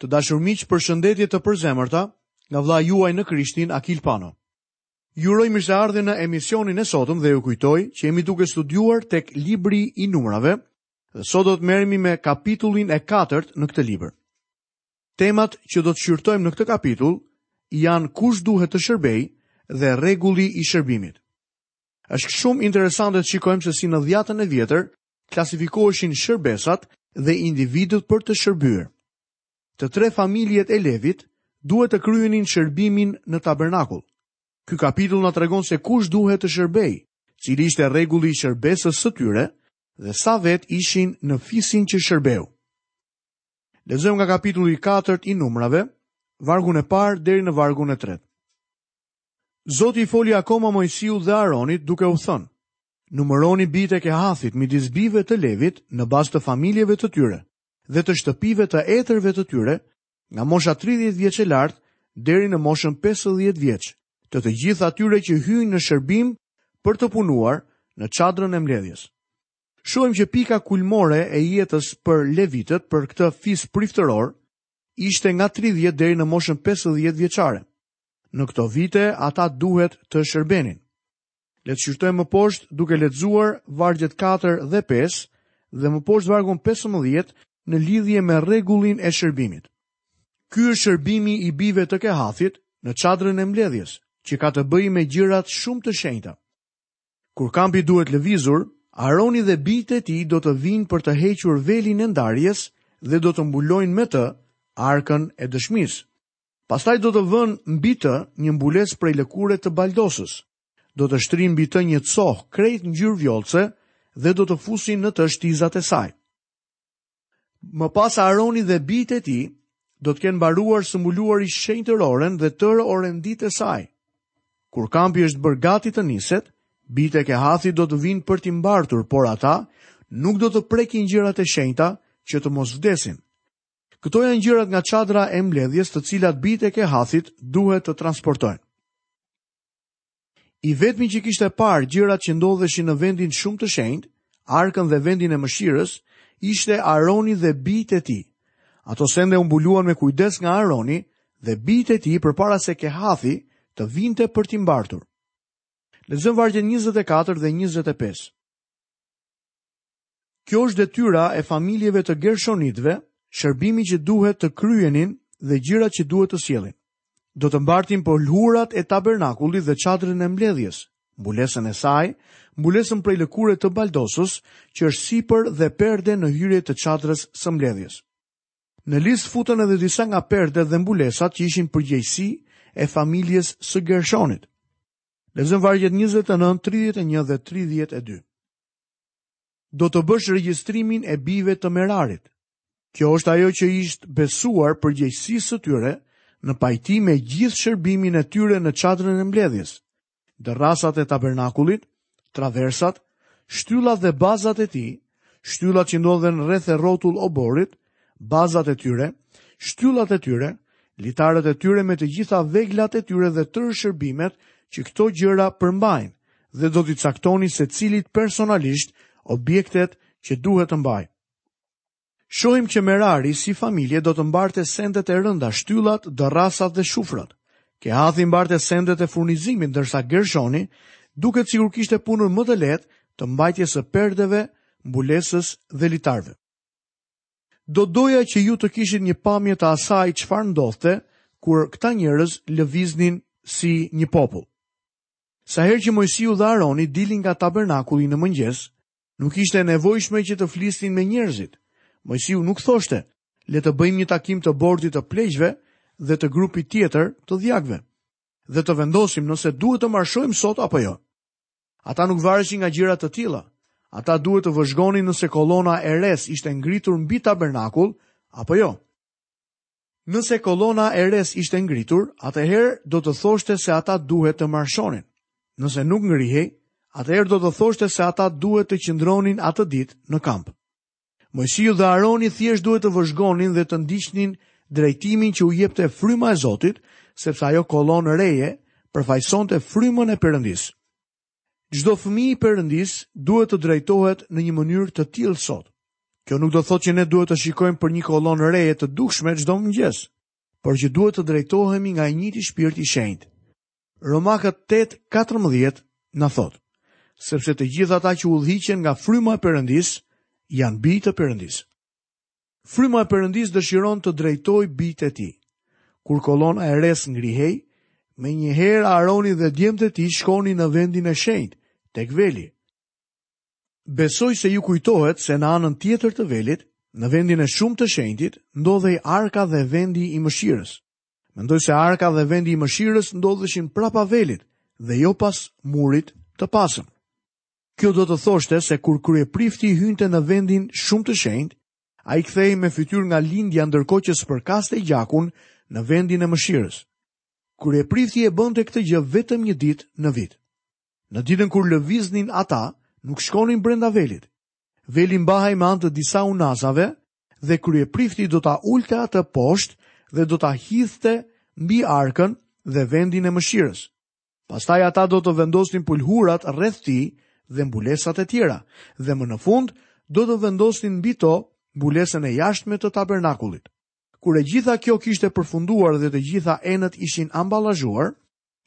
Të dashur miq, përshëndetje të përzemërta nga vëllai juaj në Krishtin Akil Pano. Ju uroj mirëseardhje në emisionin e sotëm dhe ju kujtoj që jemi duke studiuar tek libri i numrave dhe sot do të merremi me kapitullin e katërt në këtë libër. Temat që do të shqyrtojmë në këtë kapitull janë kush duhet të shërbejë dhe rregulli i shërbimit. Është shumë interesante të shikojmë se si në dhjatën e vjetër klasifikoheshin shërbesat dhe individët për të shërbyer. Të tre familjet e Levit duhet të kryenin shërbimin në tabernakull. Ky kapitull na tregon se kush duhet të shërbejë, cili ishte rregulli i shërbesës së tyre dhe sa vetë ishin në fisin që shërbeu. Lexojmë nga kapitulli 4 i numrave, vargun e parë deri në vargun e tretë. Zoti i foli akoma Moisiut dhe Aronit duke u thënë, Numëroni bijtë e Kehathit midis bijve të Levit në bazë të familjeve të tyre dhe të shtëpive të etërve të tyre, nga mosha 30 vjeç e lart deri në moshën 50 vjeç, të të gjithë atyre që hyjnë në shërbim për të punuar në çadrën e mbledhjes. Shohim që pika kulmore e jetës për levitët për këtë fis priftëror ishte nga 30 deri në moshën 50 vjeçare. Në këto vite ata duhet të shërbenin. Le të shqyrtojmë më poshtë duke lexuar vargjet 4 dhe 5 dhe më poshtë vargun 15 në lidhje me rregullin e shërbimit. Ky është shërbimi i bijve të Kehathit në çadrën e mbledhjes, që ka të bëjë me gjërat shumë të shenjta. Kur kampi duhet lëvizur, Aroni dhe bijtë e tij do të vijnë për të hequr velin e ndarjes dhe do të mbulojnë me të arkën e dëshmisë. Pastaj do të vënë mbi të një mbulesë prej lëkure të baldosës. Do të shtrijnë mbi të një cohë krejt ngjyrë vjollce dhe do të fusin në të shtizat e saj. Më pas Aroni dhe bijtë e tij do të kenë mbaruar së mbuluari shenjtëroren dhe tërë orenditë e saj. Kur kampi është bërë gati të niset, bijtë e Kehathit do të vijnë për t'i mbartur, por ata nuk do të prekin gjërat e shenjta që të mos vdesin. Këto janë gjërat nga çadra e mbledhjes të cilat bijtë e Kehathit duhet të transportojnë. I vetmi që kishte parë gjërat që ndodheshin në vendin shumë të shenjtë, arkën dhe vendin e mëshirës, ishte Aroni dhe bijtë e tij. Ato sende u mbuluan me kujdes nga Aroni dhe bijtë e tij përpara se Kehathi të vinte për t'i mbartur. Lexojmë vargjet 24 dhe 25. Kjo është detyra e familjeve të Gershonitëve, shërbimi që duhet të kryenin dhe gjërat që duhet të sjellin. Do të mbartin pëlhurat e tabernakullit dhe çadrën e mbledhjes, mbulesën e saj, mbulesën prej lëkure të baldosës, që është sipër dhe perden në hyrje të çadrës së mbledhjes. Në listë futen edhe disa nga perdet dhe mbulesat që ishin përgjegjësi e familjes së Gershonit. Lexojmë vargjet 29, 31 dhe 32. Do të bësh regjistrimin e bijve të Merarit. Kjo është ajo që i është besuar përgjegjësisë së tyre në pajtim me gjithë shërbimin e tyre në çadrën e mbledhjes, dërrasat e tabernakullit, traversat, shtyllat dhe bazat e tij, shtyllat që ndodhen rreth e rrotull oborrit, bazat e tyre, shtyllat e tyre, litarët e tyre me të gjitha veglat e tyre dhe tërë shërbimet që këto gjëra përmbajnë dhe do t'i caktoni secilit personalisht objektet që duhet të mbajë. Shohim që Merari si familje do të mbarte sendet e rënda, shtyllat, dërrasat dhe shufrat. Kehathi mbarte sendet e furnizimit, ndërsa Gershoni duket sikur kishte punën më të lehtë të mbajtjes së perdeve, mbulesës dhe litarëve. Do doja që ju të kishit një pamje të asaj çfarë ndodhte kur këta njerëz lëviznin si një popull. Sa herë që Moisiu dhe Aroni dilin nga tabernakulli në mëngjes, nuk ishte e nevojshme që të flisnin me njerëzit. Moisiu nuk thoshte, le të bëjmë një takim të bordit të pleqve dhe të grupit tjetër të dhjakëve, dhe të vendosim nëse duhet të marshojmë sot apo jo. Ata nuk vareshin nga gjëra të tilla. Ata duhet të vëzhgonin nëse kolona e resë ishte ngritur mbi tabernakull apo jo. Nëse kolona e resë ishte ngritur, atëherë do të thoshte se ata duhet të marshonin. Nëse nuk ngrihej, atëherë do të thoshte se ata duhet të qëndronin atë ditë në kamp. Moisiu dhe Aroni thjesht duhet të vëzhgonin dhe të ndiqnin drejtimin që u jepte fryma e Zotit, sepse ajo kolonë reje përfaqësonte frymën e Perëndisë. Çdo fëmijë i Perëndisë duhet të drejtohet në një mënyrë të tillë sot. Kjo nuk do thotë që ne duhet të shikojmë për një kolonë reje të dukshme çdo mëngjes, por që duhet të drejtohemi nga i njëjti shpirt i shenjtë. Romakët 8:14 na thotë, sepse të gjithë ata që udhëhiqen nga fryma e Perëndisë janë bij të Perëndisë. Fryma e Perëndisë dëshiron të drejtojë bijtë e tij. Kur kolona e resë ngrihej, menjëherë Aroni dhe djemtë e tij shkonin në vendin e shenjtë, tek veli. Besoj se ju kujtohet se në anën tjetër të velit, në vendin e shumë të shenjtit, ndodhej arka dhe vendi i mëshirës. Mendoj se arka dhe vendi i mëshirës ndodheshin prapa velit dhe jo pas murit të pasëm. Kjo do të thoshte se kur kryeprifti hynte në vendin shumë të shenjtë, ai kthehej me fytyrë nga lindja ndërkohë që spërkaste gjakun në vendin e mëshirës. Kryeprifti e bënte këtë gjë vetëm një ditë në vit. Në ditën kur lëviznin ata, nuk shkonin brenda velit. Veli mbahej me anë të disa unazave, dhe kryeprifti do ta ulte atë poshtë dhe do ta hidhte mbi arkën dhe vendin e mëshirës. Pastaj ata do të vendosnin pëlhurat rreth tij dhe mbulesat e tjera, dhe më në fund do të vendosnin mbi to mbulesën e jashtme të tabernakullit. Kur e gjitha kjo kishte përfunduar dhe të gjitha enët ishin ambalazhuar,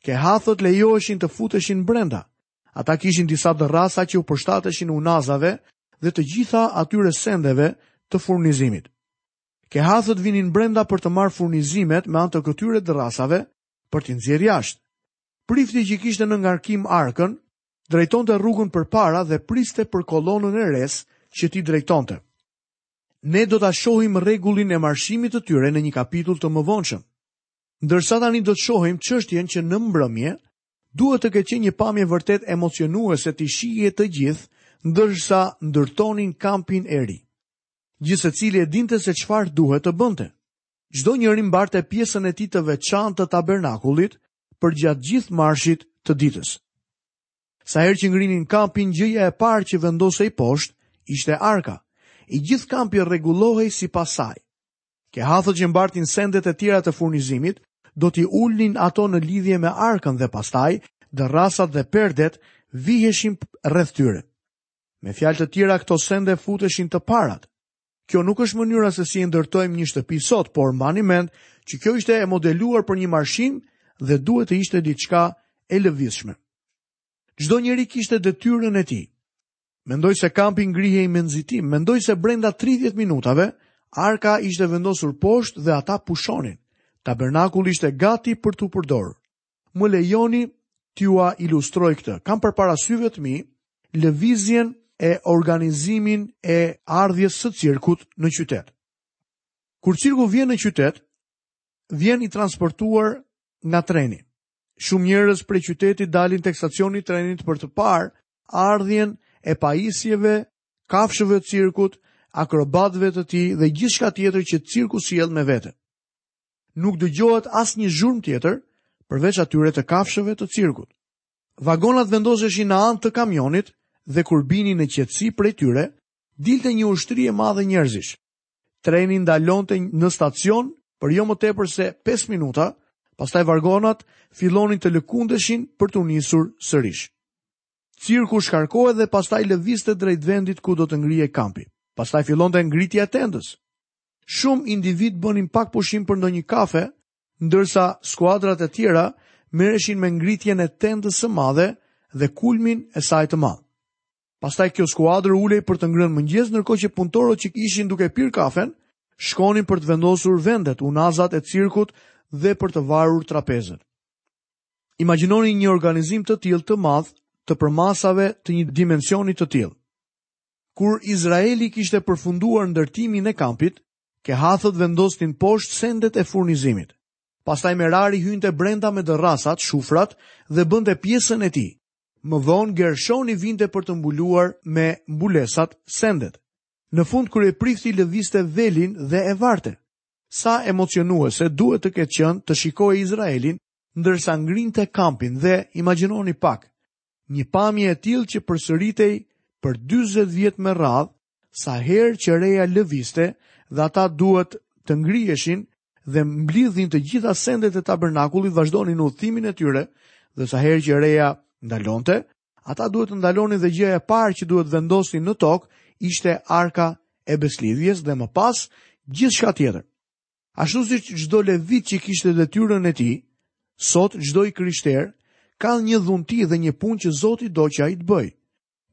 kehathët lejoheshin të futeshin brenda, Ata kishin disa dërrasa që u përshtateshin unazave dhe të gjitha atyre sendeve të furnizimit. Kehathët vinin brenda për të marrë furnizimet me anë të këtyre dërrasave për t'i nxjerrë jashtë. Prifti që kishte në ngarkim arkën, drejtonte rrugën përpara dhe priste për kolonën e resë që t'i drejtonte. Ne do të shohim rregullin e marshimit të tyre në një kapitull të mëvonshëm. Ndërsa tani do të shohim çështjen që në mbrëmje Duhet të ketë qenë një pamje vërtet emocionuese t'i shihje të gjithë ndërsa ndërtonin kampin e ri. Gjithsecili e dinte se çfarë duhet të bënte. Çdo njeri mbarte pjesën e tij të veçantë të tabernakullit përgjatë gjithë marshit të ditës. Sa herë që ngrinin kampin, gjëja e parë që vendosej poshtë ishte arka. I gjithë kampi rregullohej sipas saj. Kehathët që mbartin sendet e tjera të furnizimit do t'i ulnin ato në lidhje me arkën dhe pastaj dërrasat dhe perdet viheshin rreth tyre. Me fjalë të tjera këto sende futeshin të parat. Kjo nuk është mënyra se si e ndërtojmë një shtëpi sot, por mbani mend që kjo ishte e modeluar për një marshim dhe duhet të ishte diçka e lëvizshme. Çdo njeri kishte detyrën e tij. Mendoj se kampi ngrihej me nxitim, mendoj se brenda 30 minutave arka ishte vendosur poshtë dhe ata pushonin. Tabernakulli ishte gati për t'u përdorur. Më lejoni t'ua ilustroj këtë. Kam përpara syve të mi lëvizjen e organizimin e ardhjes së cirkut në qytet. Kur cirku vjen në qytet, vjen i transportuar nga treni. Shumë njerëz prej qytetit dalin tek stacioni i trenit për të parë ardhjen e pajisjeve, kafshëve të cirkut, akrobatëve të tij dhe gjithçka tjetër që cirku sjell me vete. Nuk dëgjohet asnjë zhurmë tjetër përveç atyre të kafshëve të cirkut. Vagonat vendoseshin në anë të kamionit dhe kur binin në qetësi, prej tyre dilte një ushtri e madhe njerëzish, Treni ndalonte në stacion për jo më tepër se 5 minuta, pastaj vagonat fillonin të lëkundeshin për t'u nisur sërish. Cirku shkarkohej dhe pastaj lëvizte drejt vendit ku do të ngrihej kampi. Pastaj fillonte ngritja e tendës. Shumë individë bënin pak pushim për ndonjë kafe, ndërsa skuadrat e tjera merreshin me ngritjen e tendës së madhe dhe kulmin e saj të madh. Pastaj kjo skuadër ulej për të ngrënë mëngjes ndërkohë që punëtorët që ishin duke pirë kafen shkonin për të vendosur vendet, unazat e cirkut dhe për të varur trapezin. Imagjinoni një organizim të tillë të madh të përmasave të një dimensioni të tillë. Kur Izraeli kishte përfunduar ndërtimin e kampit, kehathët vendosnin poshtë sendet e furnizimit. Pastaj Merari hynte brenda me dërrasat, shufrat dhe bënte pjesën e tij. Më vonë Gershoni vinte për të mbuluar me mbulesat sendet. Në fund kryeprifti lëvizte velin dhe e varte. Sa emocionuese duhet të ketë qenë të shikoje Izraelin ndërsa ngrinte kampin dhe, imagjinoni pak, një pamje e tillë që përsëritej për 40 vjet me radhë Sa herë që reja lëvizte dhe ata duhet të ngriheshin dhe mblidhnin të gjitha sendet e tabernakullit vazhdonin udhëtimin e tyre dhe sa herë që reja ndalonte, ata duhet të ndalonin dhe gjëja e parë që duhet të vendosnin në tokë ishte arka e besëlidhjes dhe më pas gjithçka tjetër. Ashtu si çdo levit që kishte detyrën e tij, sot çdo i krishterë ka një dhunti dhe një punë që Zoti do që ai të bëjë.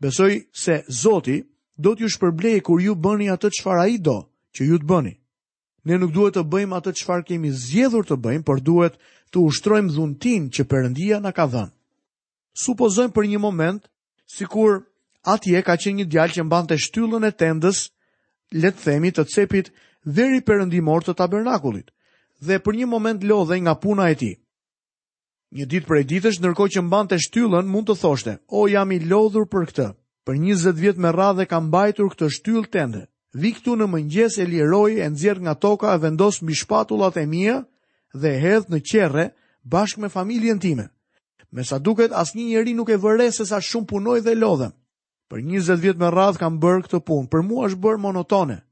Besoj se Zoti do t'ju shpërblejë kur ju bëni atë çfarë ai do që ju të bëni. Ne nuk duhet të bëjmë atë çfarë kemi zgjedhur të bëjmë, por duhet të ushtrojmë dhuntinë që Perëndia na ka dhënë. Supozojmë për një moment sikur atje ka qenë një djalë që mbante shtyllën e tendës, le të themi të cepit veriperëndimor të tabernakullit dhe për një moment lodhej nga puna e tij. Një ditë prej ditësh, ndërkohë që mbante shtyllën, mund të thoshte, "O jam i lodhur për këtë. Për 20 vjet me radhë e kam mbajtur këtë shtyllë tende. Vij këtu në mëngjes e liroj, e nxjerr nga toka e vendos mbi shpatullat e mia dhe e hedh në qerre bashkë me familjen time." Me sa duket, asnjë njeri nuk e vëre se sa shumë punoj dhe lodhem. Për 20 vjet me radhë kam bërë këtë punë, për mua është bërë monotone.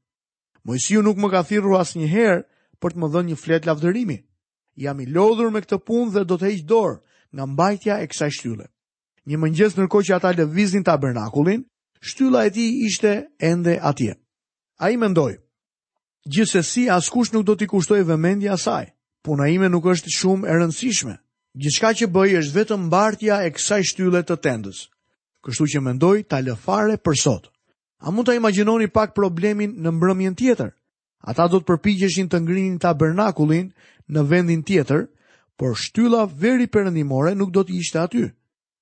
Moisiu nuk më ka thirrur asnjëherë për të më dhënë një fletë lavdërimi. Jam i lodhur me këtë punë dhe do të heq dorë nga mbajtja e kësaj shtylle. Një mëngjes ndërkohë që ata lëviznin tabernakulin, shtylla e tij ishte ende atje. Ai mendoi: Gjithsesi askush nuk do t'i kushtojë vëmendje asaj. Puna ime nuk është shumë e rëndësishme. Gjithçka që bëj është vetëm mbartja e kësaj shtylle të tendës. Kështu që mendoj ta lë fare për sot. A mund ta imagjinoni pak problemin në mbrëmjen tjetër? Ata do të përpiqeshin të ngrinin tabernakulin në vendin tjetër, por shtylla veri perëndimore nuk do të ishte aty.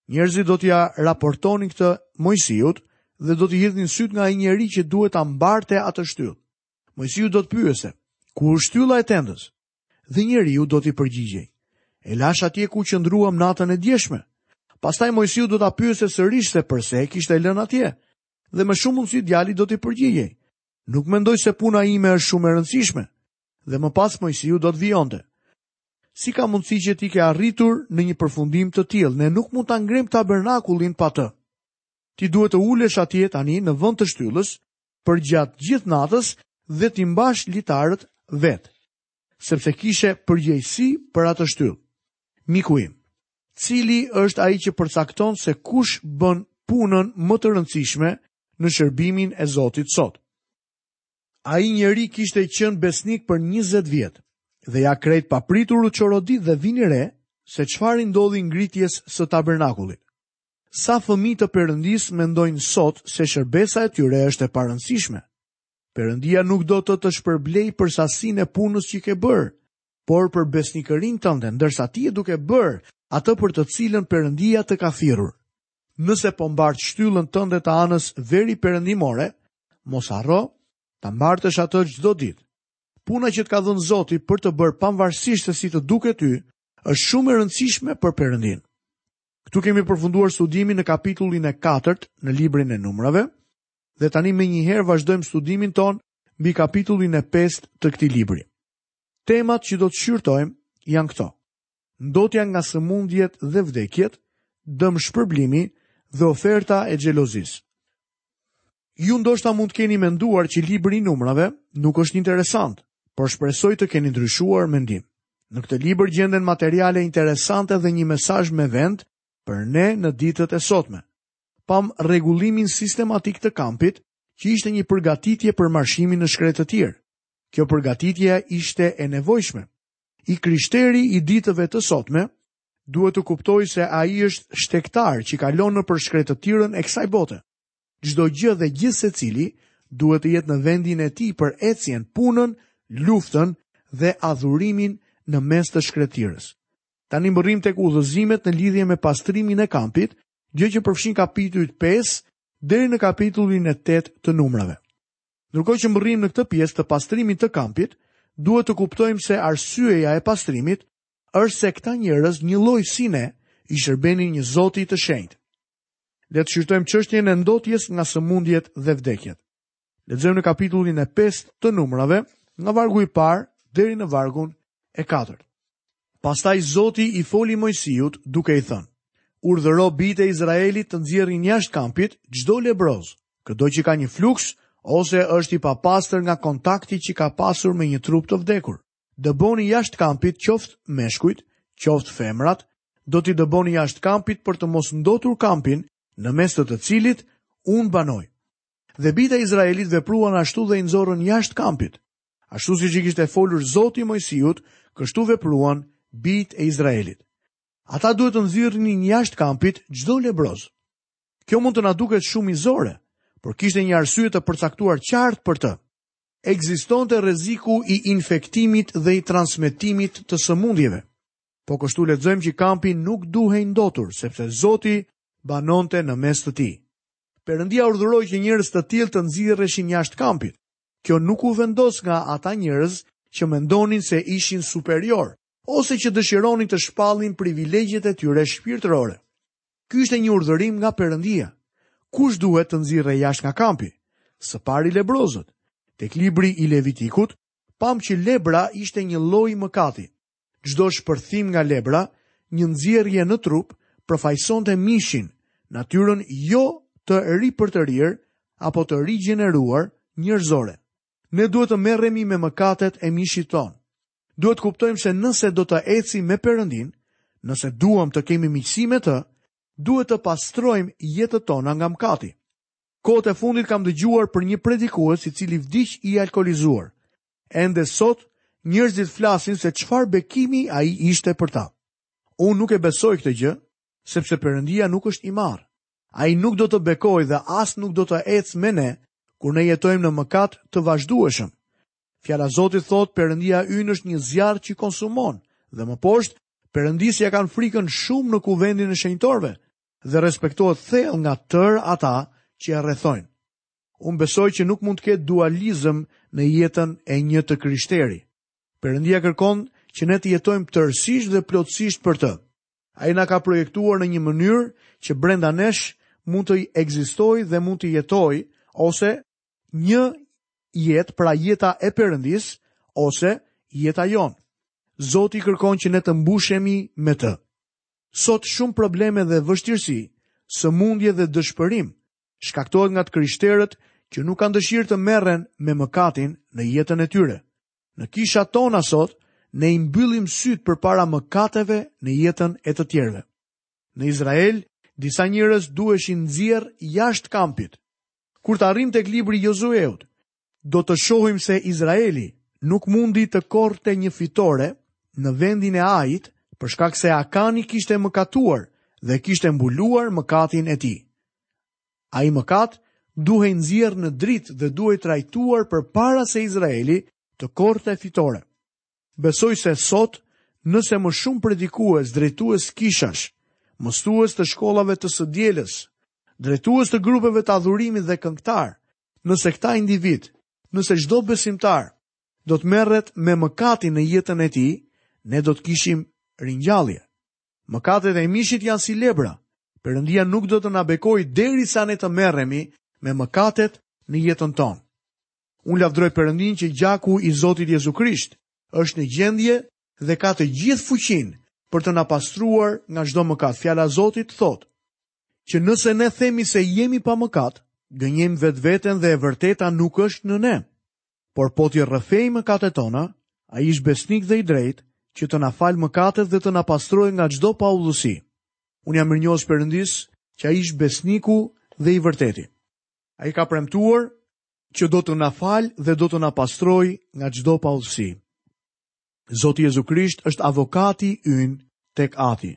Njerëzit do t'ia raportonin këtë Moisiut dhe do t'i hidhnin sytë nga ai njeri që duhet ta mbarte atë shtyllë. Moisiu do të pyeste, ku është shtylla e tendës? Dhe njeriu do t'i përgjigjej, e lashë atje ku qëndruam natën e djeshme. Pastaj Moisiu do ta pyeste sërish se përse e kishte lënë atje. Dhe me shumë mundësi djali do t'i përgjigjej. Nuk mendoj se puna ime është shumë e rëndësishme, dhe më pas Moisiu do të vijonte. Si ka mundësi që ti ke arritur në një përfundim të tillë, ne nuk mund ta ngremë tabernakulin pa të. Ti duhet të ulesh atje tani në vend të shtyllës përgjatë gjithë natës dhe t'i mbash litarët vetë. Sepse kishe përgjegjësi për atë shtyllë. Miku im, cili është ai që përcakton se kush bën punën më të rëndësishme në shërbimin e Zotit sot? Ai njeri kishte qenë besnik për 20 vjet, dhe ja krejt papritur u çorodit dhe vini re, se çfarë i ndodhi ngritjes së tabernakulit. Sa fëmijë të Perëndisë mendojnë sot se shërbesa e tyre është e parëndësishme, Perëndia nuk do të të shpërblejë për sasinë e punës që ke bërë, por për besnikërinë tënde, ndërsa ti je duke bërë atë për të cilën Perëndia të ka thirrur. Nëse po mbart shtyllën tënde të anës veri perëndimore, mos harro ta mbartësh atë çdo ditë. Puna që të ka dhënë Zoti për të bërë pavarësisht se si të duket ty, është shumë e rëndësishme për Perëndinë. Këtu kemi përfunduar studimin në kapitullin e 4 në librin e Numrave. dhe tani menjëherë vazhdojmë studimin tonë mbi kapitullin e 5 të këtij libri. Temat që do të shqyrtojmë janë këto. Ndotja nga sëmundjet dhe vdekjet, dëmshpërblimi dhe oferta e xhelozisë. Ju ndoshta mund të keni menduar që libri i numrave nuk është interesant, por shpresoj të keni ndryshuar mendim. Në këtë libër gjenden materiale interesante dhe një mesazh me vend për ne në ditët e sotme. pamë rregullimin sistematik të kampit, që ishte një përgatitje për marshimin në shkretëtirë. Kjo përgatitje ishte e nevojshme. I krishteri i ditëve të sotme, duhet të kuptojë se ai është shtektar që kalon nëpër shkretëtirën e kësaj bote. Çdo gjë dhe gjithsecili, duhet të jetë në vendin e tij për ecjen punën, luftën dhe adhurimin në mes të shkretëtirës. Tani mbërrijmë tek udhëzimet në lidhje me pastrimin e kampit, gjë që përfshin kapitujt 5 deri në kapitullin e 8 të numrave. Ndërkohë që mbërrijmë në këtë pjesë të pastrimit të kampit, duhet të kuptojmë se arsyeja e pastrimit është se këta njerëz njëlloj si ne i shërbenin një Zoti të shenjtë. Le të shqyrtojmë çështjen e ndotjes nga sëmundjet dhe vdekjet. Lexojmë në kapitullin e 5 të numrave, nga vargu i parë deri në vargun e 4. Pastaj Zoti i foli Moisiut duke i thënë: Urdhëro bijtë e Izraelit të nxjerrin jashtë kampit çdo lebroz, këdo që ka një fluks ose është i papastër nga kontakti që ka pasur me një trup të vdekur. Dëboni jashtë kampit qoftë meshkujt, qoftë femrat, do t'i dëboni jashtë kampit për të mos ndotur kampin në mes të të cilit unë banoj. Dhe bijtë e Izraelit vepruan ashtu dhe i nxorën jashtë kampit. Ashtu siç i kishte folur Zoti Moisiut, kështu vepruan bijtë e Izraelit. Ata duhet të nxirrnin jashtë kampit çdo lebroz. Kjo mund të na duket shumë mizore, por kishte një arsye të përcaktuar qartë për të. Ekzistonte rreziku i infektimit dhe i transmetimit të sëmundjeve. Po kështu lexojmë që kampi nuk duhej ndotur, sepse Zoti banonte në mes të tij. Perëndia urdhëroi që njerëz të tillë të nxirreshin jashtë kampit. Kjo nuk u vendos nga ata njerëz që mendonin se ishin superiorë ose që dëshironin të shpallin privilegjet e tyre shpirtërore. Ky ishte një urdhërim nga Perëndia. Kush duhet të nxirrej jashtë nga kampi? Së pari lebrozët. Tek libri i Levitikut, pamë që lebra ishte një lloj mëkati. Çdo shpërthim nga lebra, një nxjerrje në trup, përfaqësonte mishin, natyrën jo të ripërtërirë apo të rigjeneruar njerëzore. Ne duhet të merremi me mëkatet e mishit tonë. Duhet të kuptojmë se nëse do të ecim me Perëndinë, nëse duam të kemi miqësi me të, duhet të pastrojmë jetët tona nga mëkati. Kohët e fundit kam dëgjuar për një predikues i cili vdiq i alkoolizuar. Ende sot, njerëzit flasin se çfarë bekimi ai ishte për ta. Unë nuk e besoj këtë gjë, sepse Perëndia nuk është i marrë. Ai nuk do të bekojë dhe as nuk do të ecë me ne kur ne jetojmë në mëkat të vazhdueshëm. Fjala e Zotit thotë Perëndia ynë është një zjarr që konsumon dhe më poshtë Perëndisë ia kanë frikën shumë në kuvendin e shenjtorëve dhe respektohet thellë nga tërë ata që e rrethojnë. Unë besoj që nuk mund të ketë dualizëm në jetën e një të krishteri. Perëndia kërkon që ne të jetojmë tërësisht dhe plotësisht për të. Ai na ka projektuar në një mënyrë që brenda nesh mund të ekzistojë dhe mund të jetojë ose një jetë pra jeta e Perëndisë ose jeta jonë. Zoti kërkon që ne të mbushemi me të. Sot shumë probleme dhe vështirësi, sëmundje dhe dëshpërim shkaktohet nga të krishterët që nuk kanë dëshirë të merren me mëkatin në jetën e tyre. Në kishat tona sot, ne i mbyllim sytë përpara mëkateve në jetën e të tjerëve. Në Izrael, disa njerëz duheshin nxjerrë jashtë kampit. Kur të arrijmë tek libri i Jozueut, Do të shohim se Izraeli nuk mundi të korrte një fitore në vendin e Ait, për shkak se Akani kishte mëkatuar dhe kishte mbuluar mëkatin e tij. Ai mëkat duhej nxjerrë në dritë dhe duhej trajtuar përpara se Izraeli të korrte fitore. Besoj se sot, nëse më shumë predikues, drejtues kishash, mësues të shkollave të së dielës, drejtues të grupeve të adhurimit dhe këngëtarë, Nëse këta individë, nëse çdo besimtar do të merret me mëkatin në jetën e tij, ne do të kishim ringjallje. Mëkatet e mishit janë si lebra. Perëndia nuk do të na bekojë derisa ne të merremi me mëkatet në jetën tonë. Unë lavdëroj Perëndinë që gjaku i Zotit Jezu Krisht është në gjendje dhe ka të gjithë fuqinë për të na pastruar nga çdo mëkat. Fjala e Zotit thotë: që nëse ne themi se jemi pa mëkat, gënjejmë vetveten dhe e vërteta nuk është në ne. Por po t'i rrëfejmë mëkatet tona, ai është besnik dhe i drejtë që të na falë mëkatet dhe të na pastrojë nga çdo paudhësi. Unë jam mirënjohës Perëndisë që ai është besniku dhe i vërteti. Ai ka premtuar që do të na falë dhe do të na pastrojë nga çdo paudhësi. Zoti Jezu Krisht është avokati ynë tek Ati.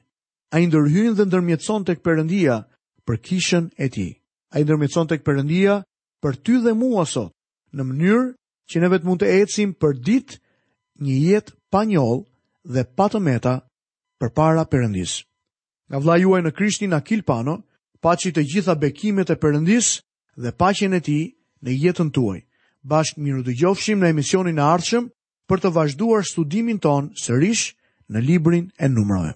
Ai ndërhyn dhe ndërmjetëson tek Perëndia për kishën e tij. Ai ndërmjetëson tek Perëndia për ty dhe mua sot, në mënyrë që ne vetë mund të ecim përditë një jetë pa njollë dhe pa të meta përpara Perëndisë. Nga vëllai juaj në Krishtin Akil Pano, paçi të gjitha bekimet e Perëndisë dhe paqen e tij në jetën tuaj. Bashkë mirudëgjofshim në emisionin e ardhshëm për të vazhduar studimin tonë sërish në librin e Numrave.